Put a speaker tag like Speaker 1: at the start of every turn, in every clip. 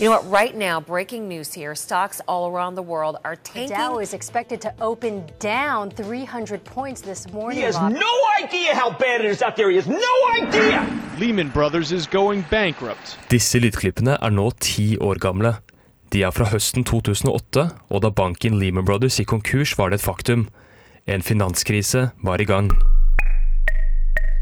Speaker 1: You know what? Right now, breaking news here. Stocks all around the world are tanking.
Speaker 2: The Dow is expected to open down 300 points this morning.
Speaker 3: He has
Speaker 2: Rob.
Speaker 3: no idea how bad it is out there. He has no idea.
Speaker 4: Lehman Brothers is going bankrupt.
Speaker 5: Disse lydklippene er nå ti år gamle. De er fra høsten 2008, og da banken Lehman Brothers gikk konkurs var det et faktum. En finanskrise var i gang.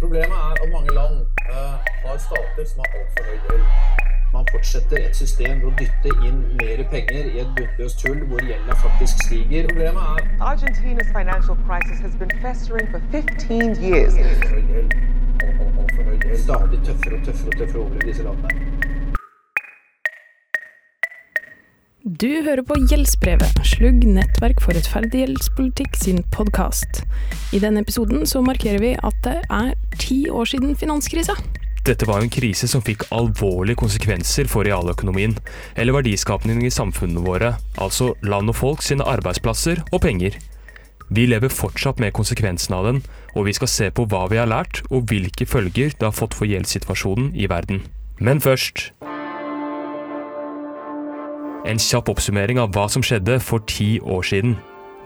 Speaker 6: Problemet er at mange land uh, har stater som har altfor høy gjeld. Man fortsetter et system ved å dytte inn mer penger i et bunnløst hull hvor gjelda faktisk stiger. Problemet er
Speaker 7: Argentina's financial crisis has been festering for 15 years.
Speaker 6: altfor høy gjeld. Alt- alt- Altfor høy gjeld. Stadig tøffere og tøffere og tøffere over i disse landene.
Speaker 8: Du hører på Gjeldsbrevet, Slugg nettverk for rettferdig gjeldspolitikk sin podkast. I denne episoden så markerer vi at det er ti år siden finanskrisa.
Speaker 5: Dette var en krise som fikk alvorlige konsekvenser for realøkonomien, eller verdiskapningen i samfunnene våre, altså land og folk sine arbeidsplasser og penger. Vi lever fortsatt med konsekvensene av den, og vi skal se på hva vi har lært, og hvilke følger det har fått for gjeldssituasjonen i verden. Men først En kjapp oppsummering av hva som skjedde for ti år siden.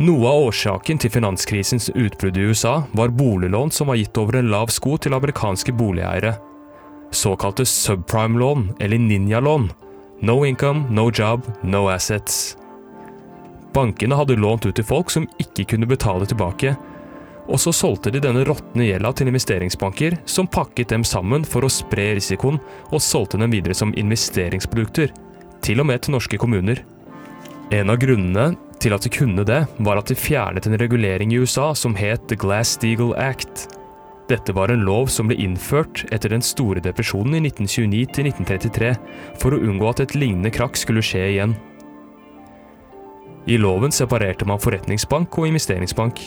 Speaker 5: Noe av årsaken til finanskrisens utbrudd i USA var boliglån som var gitt over en lav sko til amerikanske boligeiere. Såkalte subprime-lån, eller ninja-lån. No income, no job, no assets. Bankene hadde lånt ut til folk som ikke kunne betale tilbake, og så solgte de denne råtne gjelda til investeringsbanker, som pakket dem sammen for å spre risikoen, og solgte dem videre som investeringsprodukter, til og med til norske kommuner. En av grunnene til at de kunne det, var at de fjernet en regulering i USA som het The Glass-Steagall Act. Dette var en lov som ble innført etter den store depresjonen i 1929-1933 for å unngå at et lignende krakk skulle skje igjen. I loven separerte man forretningsbank og investeringsbank.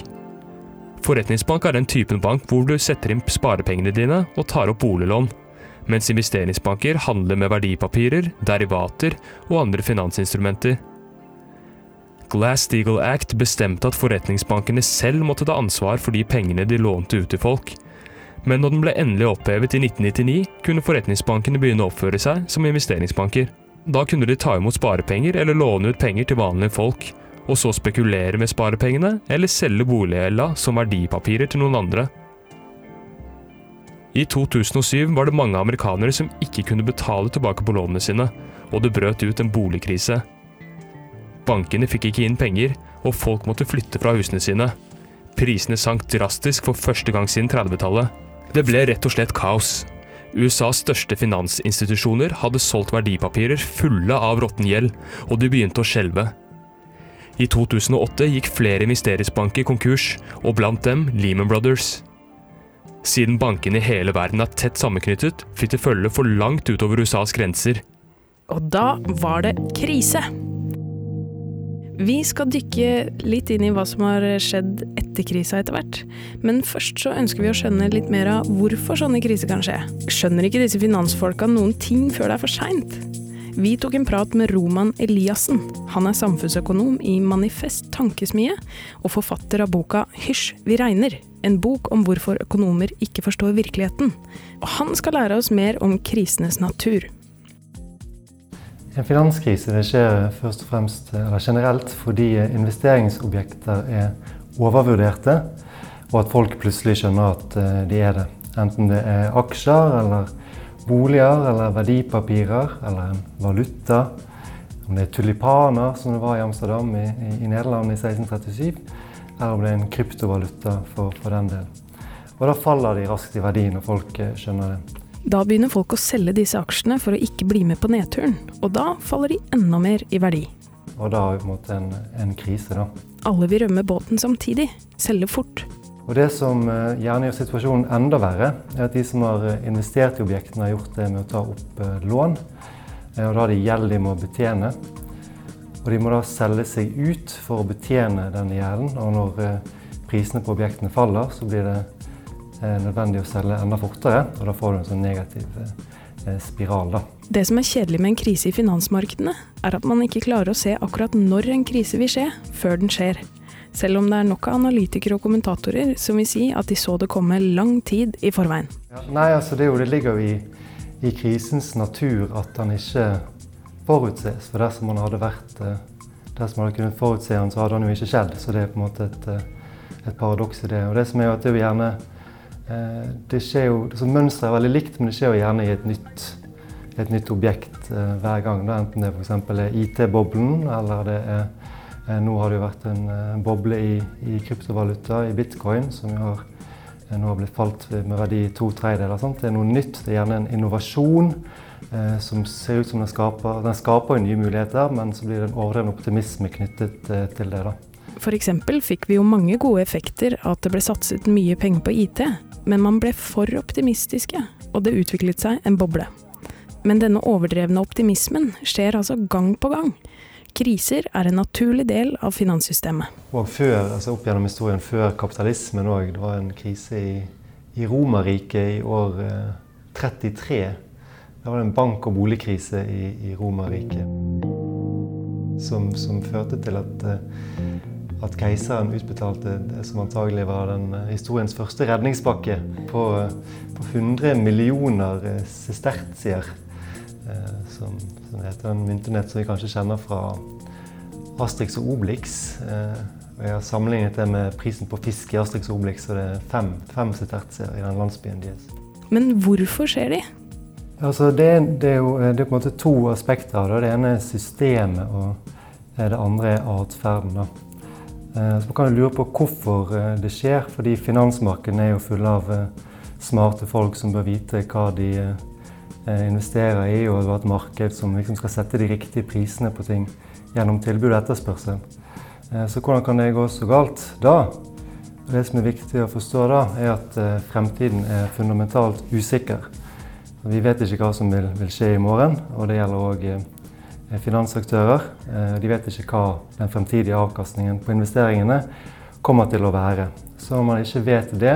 Speaker 5: Forretningsbank er den typen bank hvor du setter inn sparepengene dine og tar opp boliglån, mens investeringsbanker handler med verdipapirer, derivater og andre finansinstrumenter. Glass-Steagall Act bestemte at forretningsbankene selv måtte ta ansvar for de pengene de lånte ut til folk. Men når den ble endelig opphevet i 1999, kunne forretningsbankene begynne å oppføre seg som investeringsbanker. Da kunne de ta imot sparepenger eller låne ut penger til vanlige folk, og så spekulere med sparepengene eller selge boliggjelda som verdipapirer til noen andre. I 2007 var det mange amerikanere som ikke kunne betale tilbake på lånene sine, og det brøt ut en boligkrise. Bankene fikk ikke inn penger, og folk måtte flytte fra husene sine. Prisene sank drastisk for første gang siden 30-tallet. Det ble rett og slett kaos. USAs største finansinstitusjoner hadde solgt verdipapirer fulle av råtten gjeld, og de begynte å skjelve. I 2008 gikk flere investeringsbanker konkurs, og blant dem Lehman Brothers. Siden bankene i hele verden er tett sammenknyttet, fikk det følge for langt utover USAs grenser.
Speaker 8: Og da var det krise. Vi skal dykke litt inn i hva som har skjedd etter krisa etter hvert. Men først så ønsker vi å skjønne litt mer av hvorfor sånne kriser kan skje. Skjønner ikke disse finansfolka noen ting før det er for seint? Vi tok en prat med Roman Eliassen. Han er samfunnsøkonom i Manifest Tankesmie, og forfatter av boka Hysj, vi regner. En bok om hvorfor økonomer ikke forstår virkeligheten. Og han skal lære oss mer om krisenes natur.
Speaker 9: En finanskrise skjer først og fremst, generelt fordi investeringsobjekter er overvurderte, og at folk plutselig skjønner at eh, de er det. Enten det er aksjer, eller boliger, eller verdipapirer, eller en valuta. Om det er tulipaner, som det var i Amsterdam i, i, i Nederland i 1637, eller om det er en kryptovaluta for, for den del. Og da faller de raskt i verdi når folk eh, skjønner det.
Speaker 8: Da begynner folk å selge disse aksjene for å ikke bli med på nedturen, og da faller de enda mer i verdi.
Speaker 9: Og da har vi på en måte en, krise, da.
Speaker 8: Alle vil rømme båten samtidig, selge fort.
Speaker 9: Og Det som eh, gjerne gjør situasjonen enda verre, er at de som har eh, investert i objektene, har gjort det med å ta opp eh, lån. Og Da har de gjeld de må betjene. Og de må da selge seg ut for å betjene denne gjelden. Og når prisene på objektene faller, så blir det nødvendig å selge enda fortere. Og da får du en sånn negativ eh, spiral, da.
Speaker 8: Det som er kjedelig med en krise i finansmarkedene, er at man ikke klarer å se akkurat når en krise vil skje, før den skjer. Selv om det er nok av analytikere og kommentatorer som vil si at de så det komme lang tid i forveien.
Speaker 9: Ja, nei, altså det, er jo, det ligger jo i, i krisens natur at den ikke forutses. For dersom man hadde vært dersom man hadde kunnet forutse den, så hadde den jo ikke skjedd. Så det er på en måte et, et paradoks i det. Og det som er jo at det er jo gjerne det skjer jo, altså Mønsteret er veldig likt, men det skjer jo gjerne i et nytt, et nytt objekt hver gang. Da. Enten det f.eks. er IT-boblen, eller det er Nå har det jo vært en, en boble i, i, kryptovaluta, i bitcoin, som jo har nå har blitt falt med verdi i to tredjedeler. Det er noe nytt. Det er gjerne en innovasjon eh, som ser ut som den skaper, den skaper nye muligheter, men så blir det en overdreven optimisme knyttet eh, til det. da.
Speaker 8: F.eks. fikk vi jo mange gode effekter av at det ble satset mye penger på IT, men man ble for optimistiske, og det utviklet seg en boble. Men denne overdrevne optimismen skjer altså gang på gang. Kriser er en naturlig del av finanssystemet.
Speaker 9: Og før, altså Opp gjennom historien før kapitalismen òg. Det var en krise i, i Romerriket i år eh, 33. Da var det en bank- og boligkrise i, i Romerriket. Som, som, førte til at, eh, at keiseren utbetalte det som antagelig var den eh, historiens første redningspakke på, eh, på 100 millioner sestertier. Som, som heter en myntenett som vi kanskje kjenner fra Astrix og Obelix. Jeg har sammenlignet det med prisen på fisk i Astrix og Obelix, og det er fem, fem sestertier i den landsbyen deres.
Speaker 8: Men hvorfor skjer de?
Speaker 9: Altså det, det, er jo det er på en måte to aspekter av det. Det ene er systemet, og det andre er atferden. Så man kan lure på hvorfor det skjer, fordi finansmarkedene er jo fulle av smarte folk som bør vite hva de investerer i, og et marked som liksom skal sette de riktige prisene på ting gjennom tilbud og etterspørsel. Så hvordan kan det gå så galt da? Det som er viktig å forstå da, er at fremtiden er fundamentalt usikker. Vi vet ikke hva som vil skje i morgen, og det gjelder òg finansaktører. De vet ikke hva den fremtidige avkastningen på investeringene kommer til å være. Så når man ikke vet det,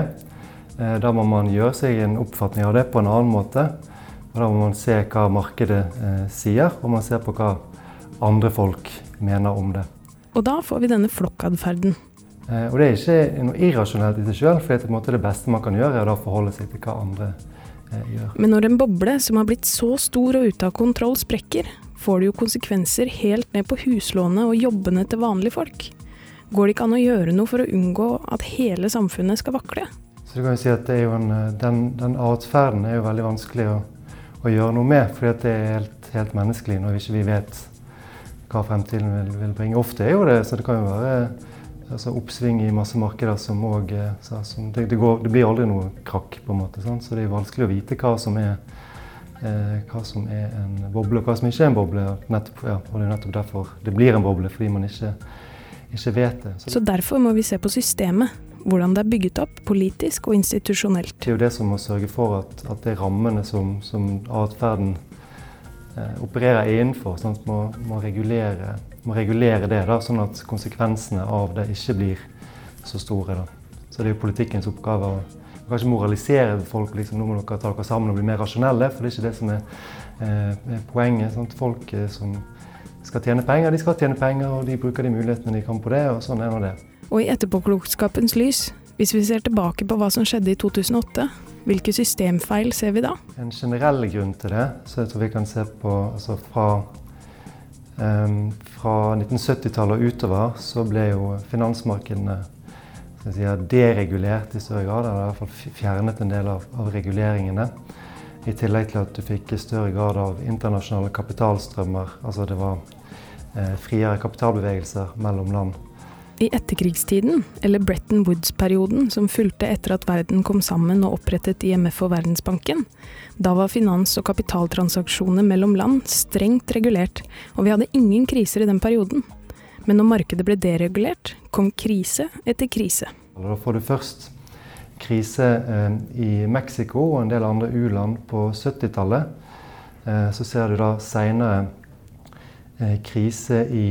Speaker 9: da må man gjøre seg en oppfatning av det på en annen måte. Og da må man se hva markedet eh, sier, og man ser på hva andre folk mener om det.
Speaker 8: Og da får vi denne flokkatferden.
Speaker 9: Eh, og det er ikke noe irrasjonelt i seg sjøl, for det, måte, det beste man kan gjøre, er å forholde seg til hva andre eh, gjør.
Speaker 8: Men når en boble som har blitt så stor og ute av kontroll sprekker, får det jo konsekvenser helt ned på huslånet og jobbene til vanlige folk. Går det ikke an å gjøre noe for å unngå at hele samfunnet skal vakle?
Speaker 9: Så du kan jo si at en, Den, den atferden er jo veldig vanskelig å å gjøre noe med. fordi det er helt, helt, menneskelig når vi ikke vet hva fremtiden vil, vil, bringe. Ofte er jo det, så det kan jo være altså, oppsving i masse markeder som òg eh, det, det, det, blir aldri noe krakk, på en måte. Sant? Så det er vanskelig å vite hva som er, eh, hva som er en boble, og hva som ikke er en boble. Nettopp, ja, og det er nettopp derfor det blir en boble, fordi man ikke, ikke vet det.
Speaker 8: Så, så derfor må vi se på systemet hvordan det er bygget opp politisk og institusjonelt.
Speaker 9: Det er jo det som må sørge for at, at det er rammene som, som atferden eh, opererer innenfor, sånn at må, må, regulere, må regulere det, da, sånn at konsekvensene av det ikke blir så store. Da. Så det er jo politikkens oppgave å kanskje moralisere folk. Liksom, nå må dere ta dere sammen og bli mer rasjonelle, for det er ikke det som er, eh, poenget. Sant? folk eh, som skal tjene penger, de skal tjene penger, og de bruker de mulighetene de kan på det, og sånn er nå det.
Speaker 8: Og i etterpåklokskapens lys, hvis vi ser tilbake på hva som skjedde i 2008, hvilke systemfeil ser vi da?
Speaker 9: En generell grunn til det, så jeg tror vi kan se på altså fra, um, fra 1970-tallet og utover, så ble jo finansmarkedene si, deregulert i større grad. Eller i hvert fall fjernet en del av, av reguleringene. I tillegg til at du fikk større grad av internasjonale kapitalstrømmer. Altså det var eh, friere kapitalbevegelser mellom land.
Speaker 8: I etterkrigstiden, eller Bretton Woods-perioden som fulgte etter at verden kom sammen og opprettet IMF og Verdensbanken, da var finans- og kapitaltransaksjoner mellom land strengt regulert, og vi hadde ingen kriser i den perioden. Men når markedet ble deregulert, kom krise etter krise.
Speaker 9: Da får du først krise eh, i Mexico og en del andre u-land på 70-tallet. Eh, så ser du da seinere eh, krise i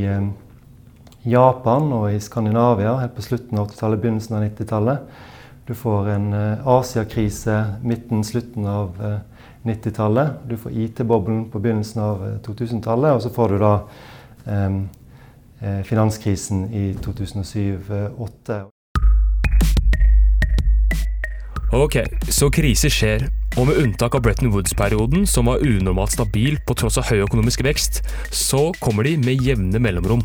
Speaker 9: Japan og i Skandinavia helt på slutten av 80-tallet, begynnelsen av 90-tallet. Du får en Asiakrise midten, slutten av uh, eh, 90-tallet. Du får IT-boblen på begynnelsen av uh, eh, 2000-tallet. Og så får du da finanskrisen i 2007-2008.
Speaker 5: Ok, så krise skjer, Og med unntak av Bretton Woods-perioden, som var unormalt stabil på tross av høy økonomisk vekst, så kommer de med jevne mellomrom.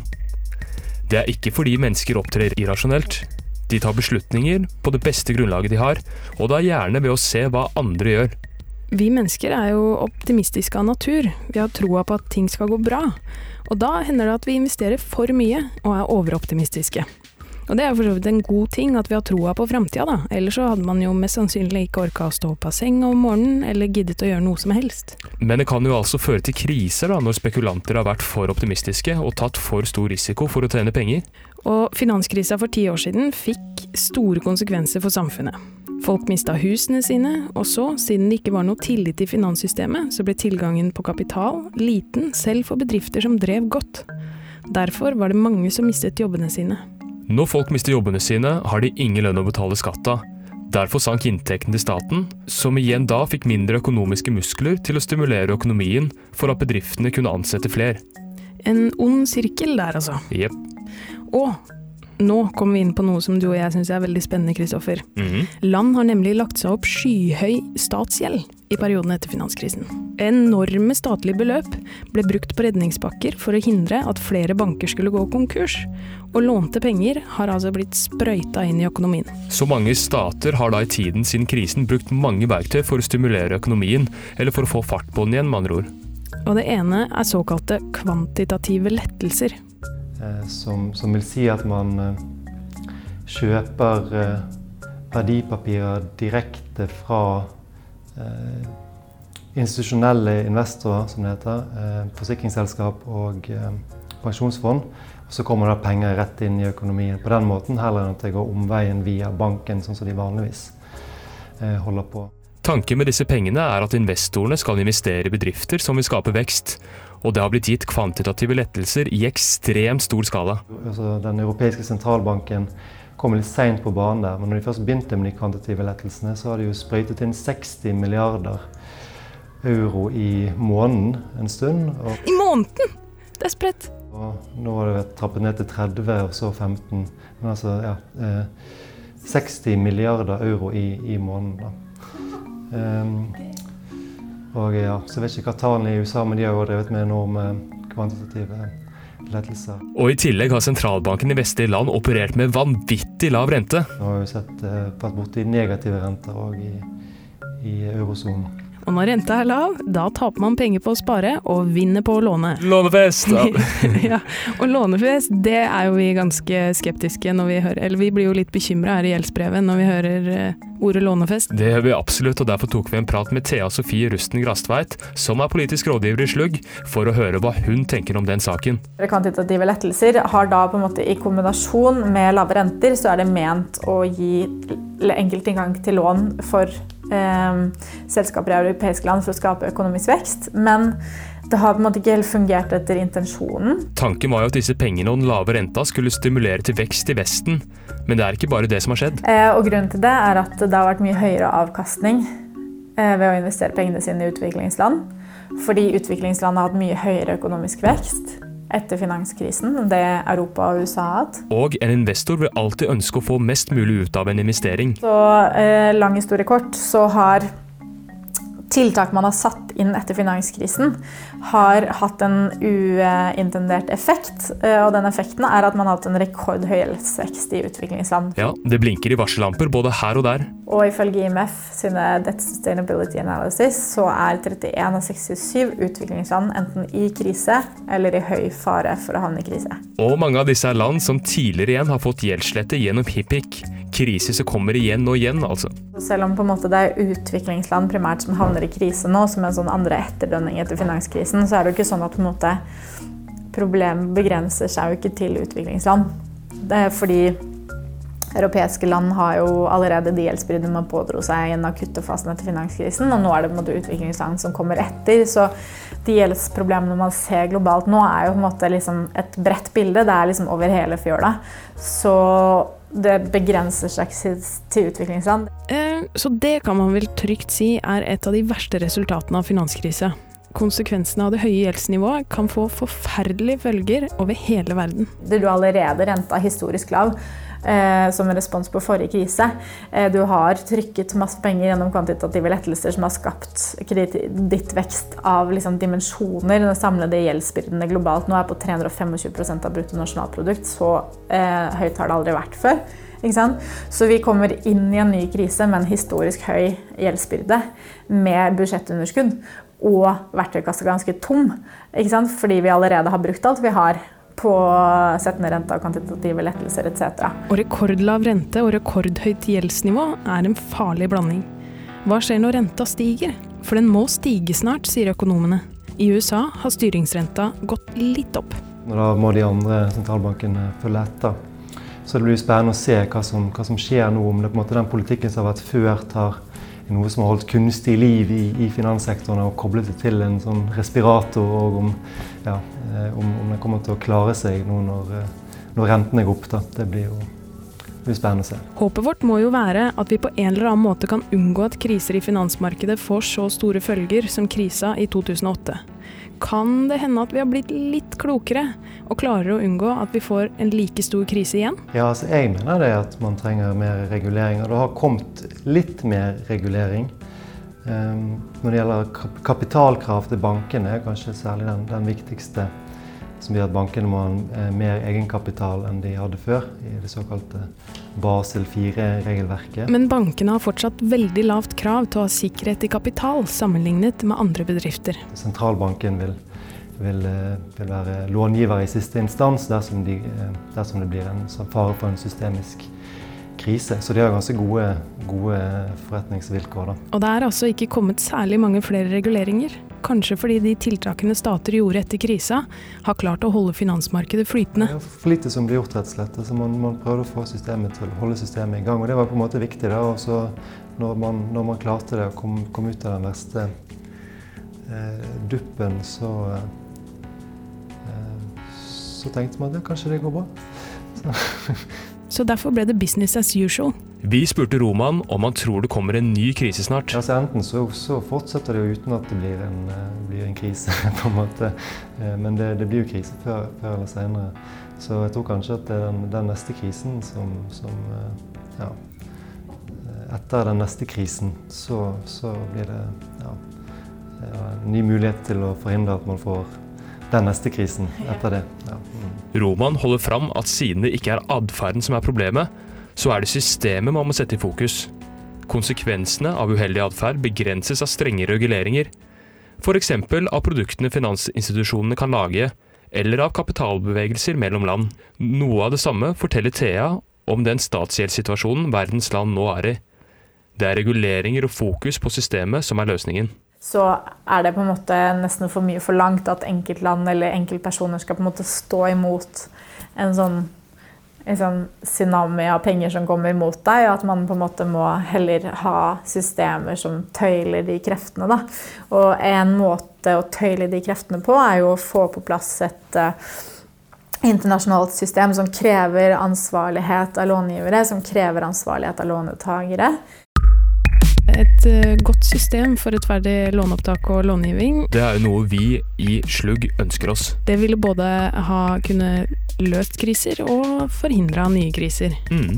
Speaker 5: Det er ikke fordi mennesker opptrer irrasjonelt. De tar beslutninger på det beste grunnlaget de har, og da gjerne ved å se hva andre gjør.
Speaker 8: Vi mennesker er jo optimistiske av natur. Vi har troa på at ting skal gå bra. Og da hender det at vi investerer for mye og er overoptimistiske. Og det er for så vidt en god ting at vi har troa på framtida, da. Ellers så hadde man jo mest sannsynlig ikke orka å stå opp av seng om morgenen, eller giddet å gjøre noe som helst.
Speaker 5: Men det kan jo altså føre til kriser da, når spekulanter har vært for optimistiske og tatt for stor risiko for å tjene penger.
Speaker 8: Og finanskrisa for ti år siden fikk store konsekvenser for samfunnet. Folk mista husene sine, og så, siden det ikke var noe tillit i finanssystemet, så ble tilgangen på kapital liten selv for bedrifter som drev godt. Derfor var det mange som mistet jobbene sine.
Speaker 5: Når folk mister jobbene sine, har de ingen lønn å betale skatt av. Derfor sank inntekten til staten, som igjen da fikk mindre økonomiske muskler til å stimulere økonomien for at bedriftene kunne ansette flere.
Speaker 8: En ond sirkel der, altså.
Speaker 5: Jepp.
Speaker 8: Og nå kommer vi inn på noe som du og jeg syns er veldig spennende, Kristoffer.
Speaker 5: Mhm.
Speaker 8: Land har nemlig lagt seg opp skyhøy statsgjeld i perioden etter finanskrisen. Enorme statlige beløp ble brukt på redningspakker for å hindre at flere banker skulle gå konkurs. Og lånte penger har altså blitt sprøyta inn i økonomien.
Speaker 5: Så mange stater har da i tiden siden krisen brukt mange verktøy for å stimulere økonomien, eller for å få fart på den igjen, med andre ord.
Speaker 8: Og det ene er såkalte kvantitative lettelser.
Speaker 9: Eh, som, som vil si at man eh, kjøper eh, verdipapirer direkte fra institusjonelle investorer, som det heter, forsikringsselskap og pensjonsfond. Og så kommer det penger rett inn i økonomien på den måten, heller enn at det går omveien via banken, sånn som de vanligvis holder på.
Speaker 5: Tanken med disse pengene er at investorene skal investere i bedrifter som vil skape vekst, og det har blitt gitt kvantitative lettelser i ekstremt stor skala.
Speaker 9: Altså, den europeiske sentralbanken kom litt seint på banen der, men når de først begynte med de kvantitative lettelsene, så har de jo sprøytet inn 60 milliarder euro i måneden en stund. Og,
Speaker 8: I måneden! Det er spredt.
Speaker 9: og nå har det trappet ned til 30, og så 15. Men altså, ja. Eh, 60 milliarder euro i, i måneden, da. Og ja, så vet jeg ikke hva tallene i USA, men de har jo drevet med enorme kvantitative lettelser.
Speaker 5: Og i tillegg har sentralbanken i vestlige land operert med vanvittig lav rente.
Speaker 9: Nå har vi sett eh, vært borti negative renter òg i, i eurosonen.
Speaker 8: Og når renta er lav, da taper man penger på å spare og vinner på å låne.
Speaker 5: Lånefest!
Speaker 8: ja, og lånefest, det er jo vi ganske skeptiske når vi hører Eller vi blir jo litt bekymra her i gjeldsbrevet når vi hører eh, ordet lånefest.
Speaker 5: Det gjør vi absolutt, og derfor tok vi en prat med Thea Sofie Rusten Grastveit, som er politisk rådgiver i Slugg, for å høre hva hun tenker om den saken.
Speaker 10: Kvantitative lettelser har da på en måte i kombinasjon med lave renter, så er det ment å gi enkeltinngang til lån for selskaper i europeiske land for å skape økonomisk vekst. Men det har på en måte ikke helt fungert etter intensjonen.
Speaker 5: Tanken var jo at disse pengene og den lave renta skulle stimulere til vekst i Vesten, men det er ikke bare det som har skjedd.
Speaker 10: Eh, og grunnen til det er at det har vært mye høyere avkastning eh, ved å investere pengene sine i utviklingsland. Fordi utviklingsland har hatt mye høyere økonomisk vekst etter finanskrisen det Europa og USA har hatt.
Speaker 5: Og en investor vil alltid ønske å få mest mulig ut av en investering.
Speaker 10: Så eh, lang historie kort, så har tiltak man har satt inn etter finanskrisen, har hatt en uintendert effekt. eh, Og den effekten er at man har hatt en rekordhøy gjeldsvekst i utviklingsland.
Speaker 5: Ja, det blinker i varsellamper både her og der.
Speaker 10: Og ifølge IMF sine Debt Sustainability Analysis så er 31 av 67 utviklingsland enten i krise eller i høy fare for å havne i krise.
Speaker 5: Og mange av disse er land som tidligere igjen har fått gjeldslette gjennom HIPIC. Kriser som kommer igjen og igjen, altså.
Speaker 10: Selv om måte det er utviklingsland primært som havner i krise nå, som en sånn andre etterdønning etter finanskrisen, så er det jo ikke sånn at måte problemet begrenser seg jo ikke til utviklingsland. Det er fordi europeiske land har jo allerede de gjeldsbruddene man pådro seg i den akutte fasen etter finanskrisen, og nå er det på en måte utviklingsland som kommer etter. Så de gjeldsproblemene man ser globalt nå, er jo på en måte liksom et bredt bilde. Det er liksom over hele fjøla. Så det begrenser seg til utviklingsland.
Speaker 8: Eh, så det kan man vel trygt si er et av de verste resultatene av finanskrise. Konsekvensene av det høye gjeldsnivået kan få forferdelige følger over hele verden.
Speaker 10: Det er jo allerede renta historisk lav. Eh, som en respons på forrige krise. Eh, du har trykket masse penger gjennom kvantitative lettelser som har skapt kredittvekst av liksom, dimensjoner. Den samlede gjeldsbyrdene globalt nå er på 325% av bruttonasjonalprodukt. Så eh, høyt har det aldri vært før. Så vi kommer inn i en ny krise med en historisk høy gjeldsbyrde, med budsjettunderskudd og verktøykassa ganske tom. Fordi vi allerede har brukt alt vi har på settende rente og kvantitative lettelser etc.
Speaker 8: Og rekordlav rente og rekordhøyt gjeldsnivå er en farlig blanding. Hva skjer når renta stiger? For den må stige snart, sier økonomene. I USA har styringsrenta gått litt opp.
Speaker 9: Da må de andre sentralbankene følge etter. Så det blir spennende å se hva som, hva som skjer nå. Om det på en måte den politikken som har vært ført, har noe som har holdt kunstig liv i, i finanssektoren og koblet det til en sånn respirator, og om, ja, eh, om, om den kommer til å klare seg nå når, eh, når rentene går opp. Da. Det blir jo det blir spennende å se.
Speaker 8: Håpet vårt må jo være at vi på en eller annen måte kan unngå at kriser i finansmarkedet får så store følger som krisa i 2008 kan det hende at vi har blitt litt klokere og klarer å unngå at vi får en like stor krise igjen?
Speaker 9: Ja, altså jeg mener det at man trenger mer regulering. Og det har kommet litt mer regulering. Um, når det gjelder kapitalkrav til bankene, er kanskje særlig den, den viktigste som gjør at bankene må ha eh, mer egenkapital enn de hadde før, i det såkalte Basel 4-regelverket.
Speaker 8: Men bankene har fortsatt veldig lavt krav til å ha sikkerhet i kapital, sammenlignet med andre bedrifter.
Speaker 9: Sentralbanken vil, vil, eh, vil være långiver i siste instans dersom, de, eh, dersom det blir en fare for en systemisk krise. Så de har ganske gode, gode forretningsvilkår. Da.
Speaker 8: Og det er altså ikke kommet særlig mange flere reguleringer? Kanskje fordi de tiltakene stater gjorde etter krisa, har klart å holde finansmarkedet flytende.
Speaker 9: Det er for lite som blir gjort, rett og slett. Altså man, man prøvde å få systemet til å holde systemet i gang. Og det var på en måte viktig. da, og så når man, når man klarte det og kom, kom, ut av den verste eh, duppen, så eh, så tenkte man at kanskje det går bra.
Speaker 8: Så. så derfor ble det business as usual.
Speaker 5: Vi spurte Roman om han tror det kommer en ny krise snart.
Speaker 9: Altså Enten så, så fortsetter det jo uten at det blir en, uh, blir en krise, på en måte. Uh, men det, det, blir jo krise før, før, eller senere. Så jeg tror kanskje at det er den, den neste krisen som, som uh, Ja. Etter den neste krisen så, så blir det ja, en ny mulighet til å forhindre at man får den neste krisen etter det. Ja. Mm.
Speaker 5: Roman holder fram at siden det ikke er atferden som er problemet, så er det systemet man må sette i fokus. Konsekvensene av uheldig atferd begrenses av strenge reguleringer, f.eks. av produktene finansinstitusjonene kan lage, eller av kapitalbevegelser mellom land. Noe av det samme forteller Thea om den statsgjeldssituasjonen verdens land nå er i. Det er reguleringer og fokus på systemet som er løsningen.
Speaker 10: Så er det på en måte nesten for mye forlangt at enkeltland eller enkeltpersoner skal på en måte stå imot en sånn liksom, tsunami av penger som kommer mot deg, og at man på en måte må heller ha systemer som tøyler de kreftene. Da. Og en måte å tøyle de kreftene på, er jo å få på plass et uh, internasjonalt system som krever ansvarlighet av långivere, som krever ansvarlighet av lånetagere
Speaker 8: et eh, godt system for rettferdig låneopptak og långivning.
Speaker 5: Det er jo noe vi i Slugg ønsker oss.
Speaker 8: Det ville både ha kunne løst kriser og forhindra nye kriser.
Speaker 5: Mm.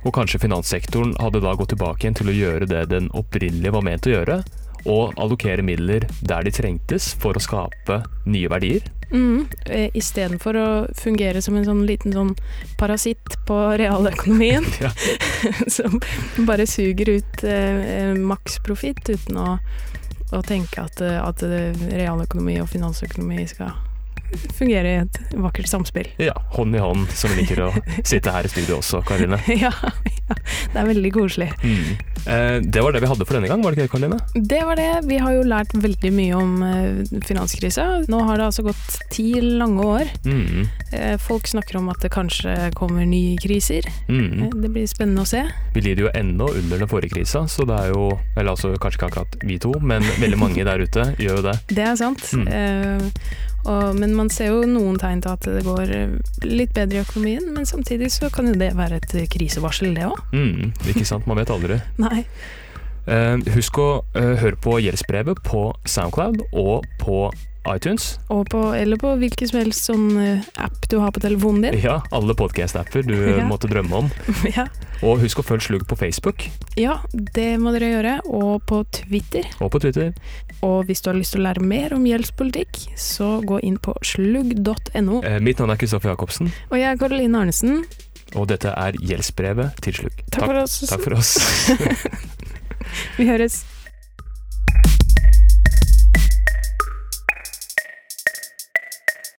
Speaker 5: Og kanskje finanssektoren hadde da gått tilbake igjen til å gjøre det den opprinnelig var ment å gjøre, og allokere midler der de trengtes for å skape nye verdier.
Speaker 8: Mm, eh, Istedenfor å fungere som en sånn liten sånn parasitt på realøkonomien. som bare suger ut eh, maksprofitt uten å, å, tenke at, at realøkonomi og finansøkonomi skal fungere i et vakkert samspill.
Speaker 5: Ja, hånd i hånd, som vi liker å sitte her i studio også, Karine.
Speaker 8: ja, det er veldig koselig.
Speaker 5: Mm. Eh, det var det vi hadde for denne gang, var det ikke Karine?
Speaker 8: Det var det. Vi har jo lært veldig mye om eh, finanskrisa. Nå har det altså gått ti lange år. Mm. Eh, folk snakker om at det kanskje kommer nye kriser. Mm. Eh, det blir spennende å se.
Speaker 5: Vi lider jo ennå under den forrige krisa, så det er jo Eller altså kanskje ikke akkurat vi to, men veldig mange der ute gjør jo det.
Speaker 8: Det er sant. Eh, og, men man ser jo noen tegn til at det går eh, litt bedre i økonomien, men samtidig så kan jo det være et krisevarsel, det òg.
Speaker 5: Mm, ikke sant, man vet aldri.
Speaker 8: Nei.
Speaker 5: Uh, husk å uh, høre på gjeldsbrevet på Soundcloud og på iTunes.
Speaker 8: På, eller på hvilken som helst sånn eh, app du har på telefonen din.
Speaker 5: Ja, alle podkast-apper du
Speaker 8: Ja.
Speaker 5: måtte drømme om.
Speaker 8: Ja.
Speaker 5: Og husk å følge Slugg på Facebook
Speaker 8: ja, det må dere gjøre. Og på Twitter.
Speaker 5: og på Twitter.
Speaker 8: Og hvis du har lyst til å lære mer om gjeldspolitikk, så gå inn på slugg.no.
Speaker 5: Eh, mitt navn er Kristoffer Jacobsen,
Speaker 8: Og jeg er Karoline Arnesen.
Speaker 5: og dette er Gjeldsbrevet til Slugg.
Speaker 8: Takk for oss.
Speaker 5: Takk for oss.
Speaker 8: Vi høres.